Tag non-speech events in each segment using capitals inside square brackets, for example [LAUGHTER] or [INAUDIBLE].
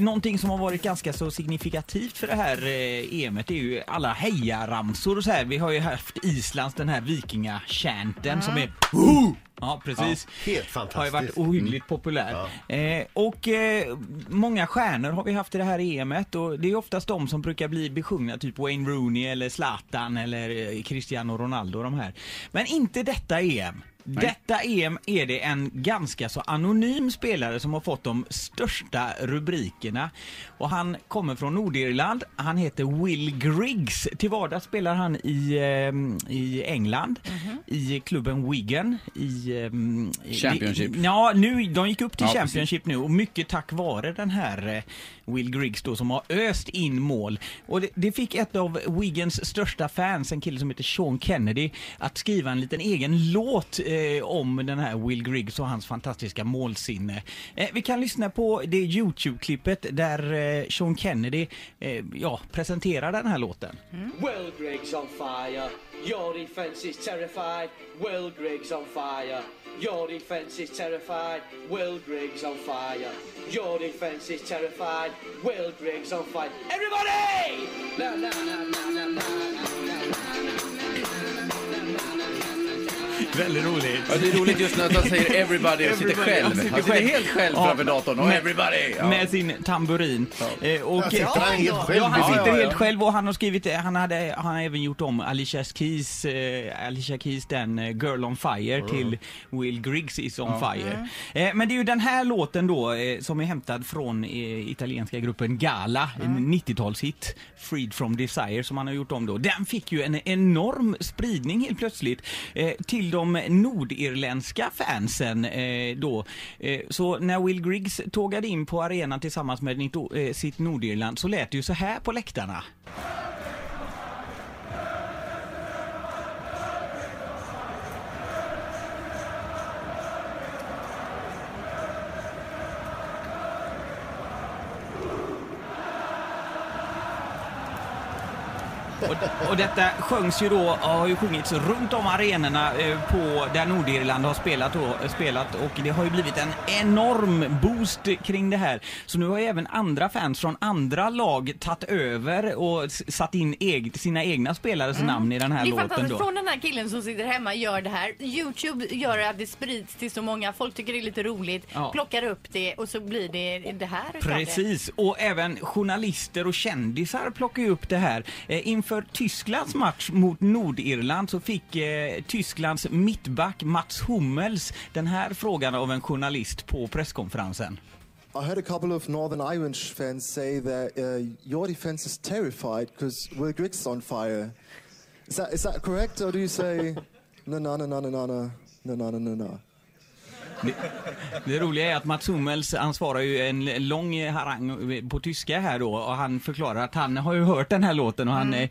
någonting som har varit ganska så signifikativt för det här eh, EMet är ju alla hejaramsor och så här. Vi har ju haft Islands den här vikingachanten som är Ho! Ja, precis. Ja, helt Har ju fantastiskt. varit ohyggligt populär. Eh, och eh, många stjärnor har vi haft i det här EMet och det är oftast de som brukar bli besjungna, typ Wayne Rooney eller Zlatan eller eh, Cristiano Ronaldo de här. Men inte detta EM. Detta EM är det en ganska så anonym spelare som har fått de största rubrikerna. Och han kommer från Nordirland. Han heter Will Griggs. Till vardags spelar han i, eh, i England, i klubben Wigan. I, eh, i- Championship. Ja, nu, de gick upp till Ja, Championship nu och mycket tack vare den här eh, Will Griggs då som har öst in mål. Och det, det fick ett av Wigans största fans, en kille som heter Sean Kennedy, att skriva en liten egen låt eh, om den här Will Griggs och hans fantastiska målsinne. Eh, vi kan lyssna på det Youtube-klippet där eh, Sean Kennedy eh, ja, presenterar den här låten. Will Griggs on fire. Your defense is terrified. Will Griggs on fire. Your defense is terrified. Will Griggs on fire. Your defense is terrified. Will Griggs on fire. Everybody! Na, na, na, Väldigt roligt. Ja, det är roligt just när han säger everybody och sitter Everybody, själv. han sitter Han sitter själv. helt själv Ja. framför datorn och Med- everybody. Ja. Med sin tamburin. Eh, och, sitter han helt själv. Ja, han Ja, sitter ja, ja. helt själv och han har skrivit, han, hade, han har även gjort om Alicia Keys, eh, Alicia Keys den eh, Girl on Fire till Will Griggs is on fire. Eh, men det är ju den här låten då eh, som är hämtad från eh, italienska gruppen Gala, en 90-talshit, Freed from Desire som han har gjort om då. Den fick ju en enorm spridning helt plötsligt eh, till de nordirländska fansen eh, då. Eh, så när Will Griggs tågade in på arenan tillsammans med eh, sitt Nordirland så lät det ju så här på läktarna. Och, och detta sjöngs ju då, har ju sjungits runt om arenorna eh, på där Nordirland har spelat, då, eh, spelat och det har ju blivit en enorm boost kring det här. Så nu har ju även andra fans från andra lag tagit över och satt in eg, sina egna spelares namn i den här låten då. Från den här killen som sitter hemma gör det här. Youtube gör att det sprids till så många. Folk tycker det är lite roligt. Ja. Plockar upp det och så blir det det här. Precis, och även journalister och kändisar plockar ju upp det här. Eh, inför Tysklands match mot Nordirland så fick eh, Tysklands mittback Mats Hummels den här frågan av en journalist på presskonferensen. I heard a couple of Northern Irish fans say that uh, your defense is terrified because Will Griggs is on fire. Is that, is that correct, or do you say [LAUGHS] no, no, no, no, no, no, no, no, no, no, no, det roliga är att Mats Hummels, han svarar ju en lång harang på tyska här då och han förklarar att han har ju hört den här låten och han, eh,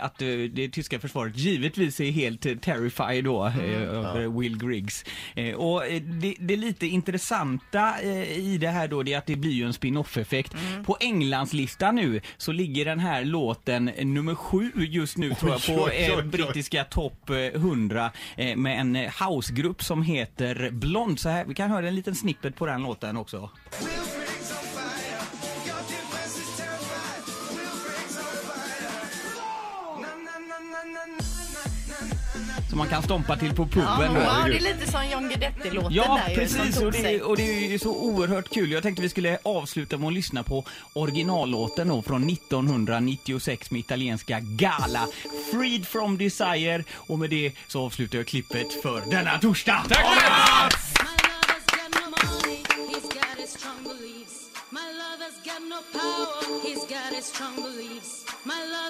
att eh, det tyska försvaret givetvis är helt terrified då eh, över Will Griggs. Eh, Och det, det lite intressanta i det här då det är att det blir ju en spin-off-effekt. På Englandslistan nu så ligger den här låten nummer sju just nu tror jag på Oj, oj, oj, oj. brittiska topp eh, 100 eh, med en housegrupp som heter Blond. Så här, vi kan höra en liten snippet på den låten också. Som man kan stompa till på Ja, puben då. ja, det är lite som John Guidetti-låten Ja, där ju, precis. tog Och det, och det är ju så oerhört kul. Jag tänkte vi skulle avsluta med att lyssna på originallåten då från 1996 med italienska Gala. Freed from Desire. Och med det så avslutar jag klippet för denna torsdag. Tack!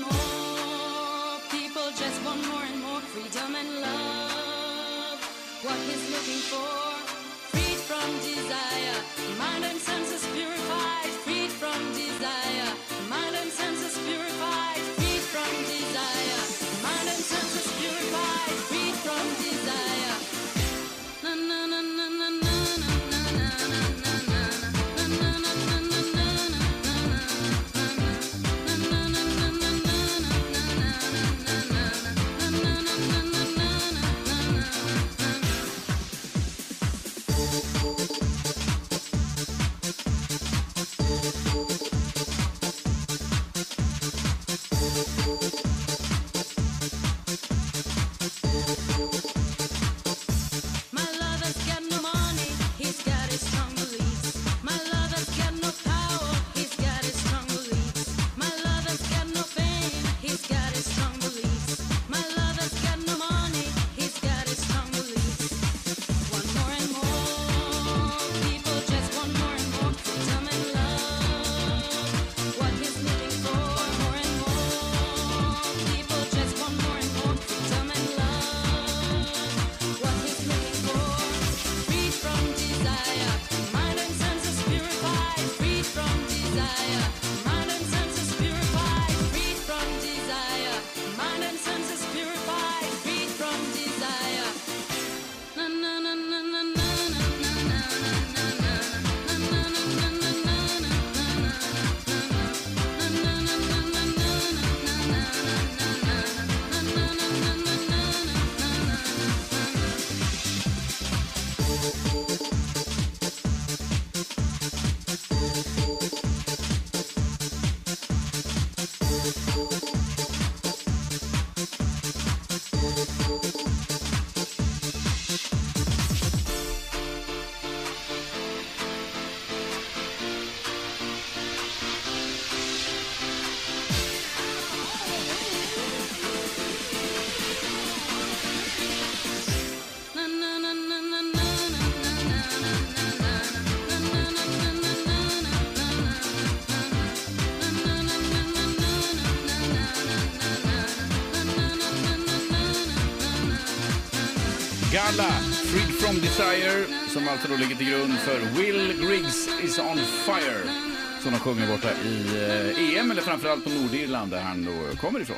more, Galla, Freed from Desire, som alltså då ligger till grund för Will Griggs is on fire. Som de sjunger borta i eh, EM, eller framförallt på Nordirland där han då kommer ifrån.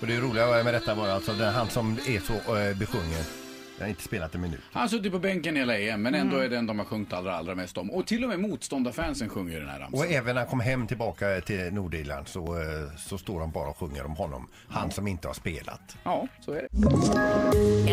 Och det roliga med detta var alltså det är han som är så uh, besjungen. Jag har inte spelat en minut. Han har suttit på bänken hela EM, men ändå är den de har sjungit allra, allra mest om. Och till och med motståndarfansen sjunger ju den här ramsan. Och även när han kom hem tillbaka till Nordirland så, eh, så står de bara och sjunger om honom. Han som inte har spelat. Ja, så är det.